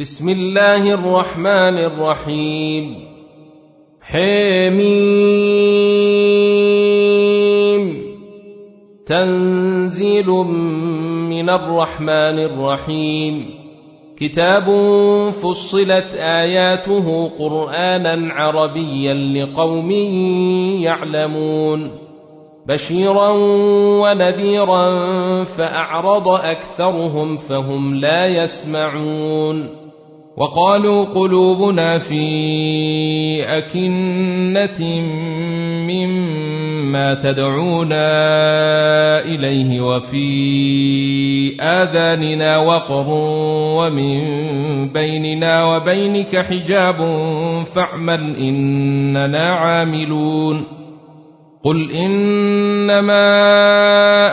بسم الله الرحمن الرحيم. حميم. تنزيل من الرحمن الرحيم. كتاب فصلت آياته قرآنا عربيا لقوم يعلمون. بشيرا ونذيرا فأعرض أكثرهم فهم لا يسمعون. وقالوا قلوبنا في أكنة مما تدعونا إليه وفي آذاننا وقر ومن بيننا وبينك حجاب فاعمل إننا عاملون قل إنما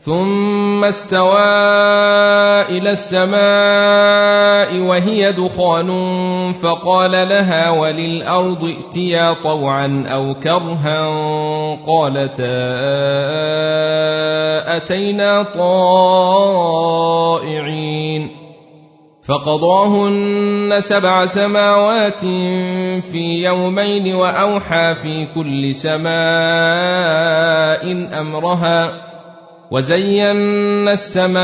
ثم استوى إلى السماء وهي دخان فقال لها وللأرض ائتيا طوعا أو كرها قالتا أتينا طائعين فقضاهن سبع سماوات في يومين وأوحى في كل سماء أمرها وزينا السماء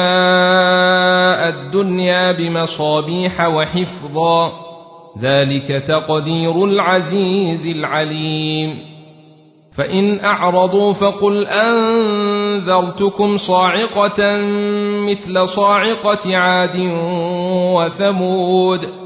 الدنيا بمصابيح وحفظا. ذلك تقدير العزيز العليم. فإن أعرضوا فقل أنذرتكم صاعقة مثل صاعقة عاد وثمود.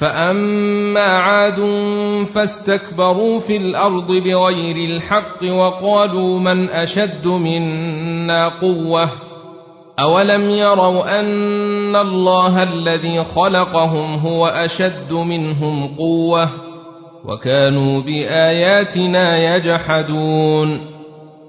فاما عاد فاستكبروا في الأرض بغير الحق وقالوا من اشد منا قوه اولم يروا ان الله الذي خلقهم هو اشد منهم قوه وكانوا باياتنا يجحدون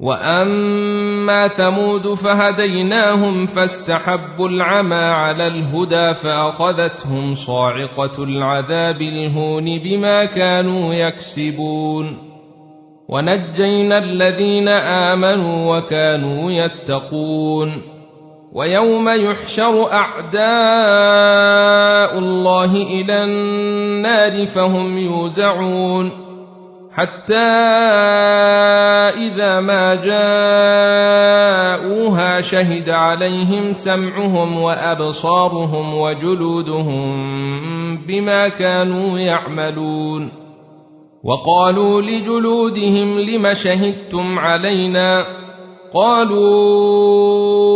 واما ثمود فهديناهم فاستحبوا العمى على الهدى فاخذتهم صاعقه العذاب الهون بما كانوا يكسبون ونجينا الذين امنوا وكانوا يتقون ويوم يحشر اعداء الله إلى النار فهم يوزعون حتى إذا ما جاءوها شهد عليهم سمعهم وأبصارهم وجلودهم بما كانوا يعملون. وقالوا لجلودهم لم شهدتم علينا؟ قالوا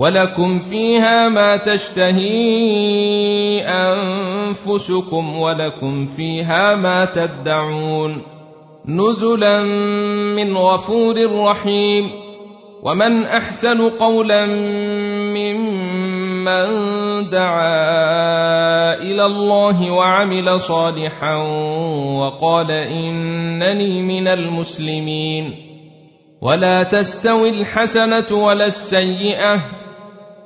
ولكم فيها ما تشتهي أنفسكم ولكم فيها ما تدعون نزلا من غفور رحيم ومن أحسن قولا ممن دعا إلى الله وعمل صالحا وقال إنني من المسلمين ولا تستوي الحسنة ولا السيئة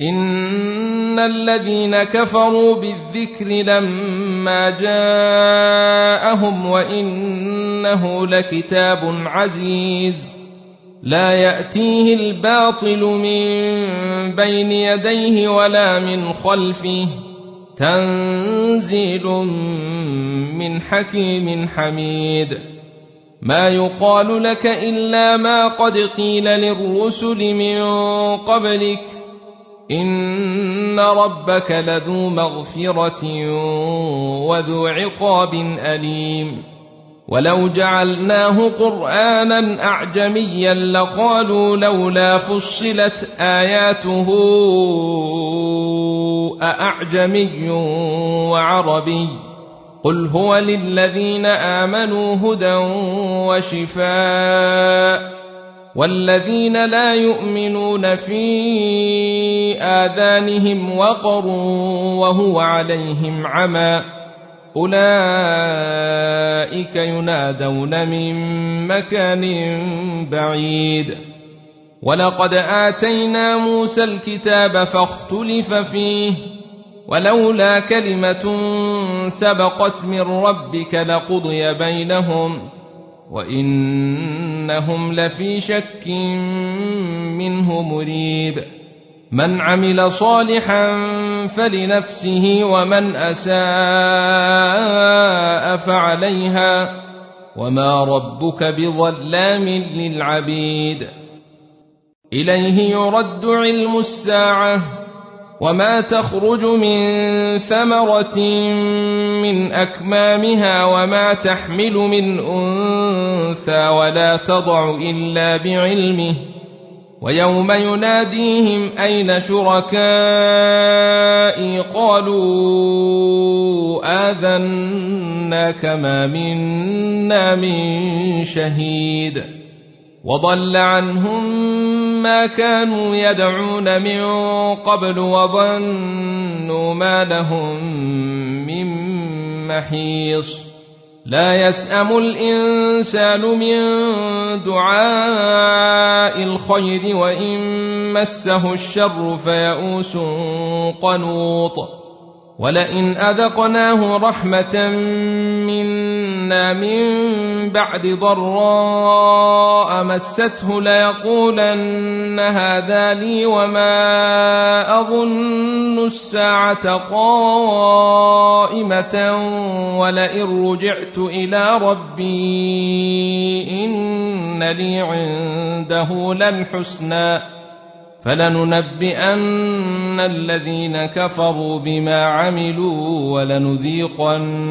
إن الذين كفروا بالذكر لما جاءهم وإنه لكتاب عزيز لا يأتيه الباطل من بين يديه ولا من خلفه تنزيل من حكيم حميد ما يقال لك إلا ما قد قيل للرسل من قبلك ان ربك لذو مغفره وذو عقاب اليم ولو جعلناه قرانا اعجميا لقالوا لولا فصلت اياته ااعجمي وعربي قل هو للذين امنوا هدى وشفاء والذين لا يؤمنون في آذانهم وقر وهو عليهم عمى أولئك ينادون من مكان بعيد. ولقد آتينا موسى الكتاب فاختلف فيه ولولا كلمة سبقت من ربك لقضي بينهم. وإنهم لفي شك منه مريب. من عمل صالحا فلنفسه ومن أساء فعليها. وما ربك بظلام للعبيد. إليه يرد علم الساعة. وما تخرج من ثمرة من أكمامها. وما تحمل من أنثى ولا تضع الا بعلمه ويوم يناديهم اين شركائي قالوا اذنا كما منا من شهيد وضل عنهم ما كانوا يدعون من قبل وظنوا ما لهم من محيص لا يسأم الإنسان من دعاء الخير وإن مسه الشر فيئوس قنوط. ولئن أذقناه رحمة منا من بعد ضراء مسته ليقولن هذا لي وما أظن الساعة قائمة ولئن رجعت إلى ربي إن لي عنده للحسنى فلننبئن الذين كفروا بما عملوا ولنذيقنهم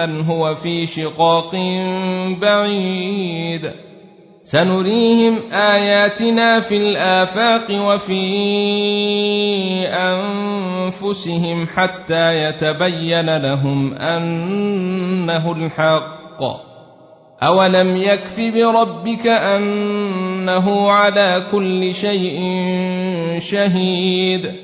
هو في شقاق بعيد سنريهم اياتنا في الافاق وفي انفسهم حتى يتبين لهم انه الحق اولم يكف بربك انه على كل شيء شهيد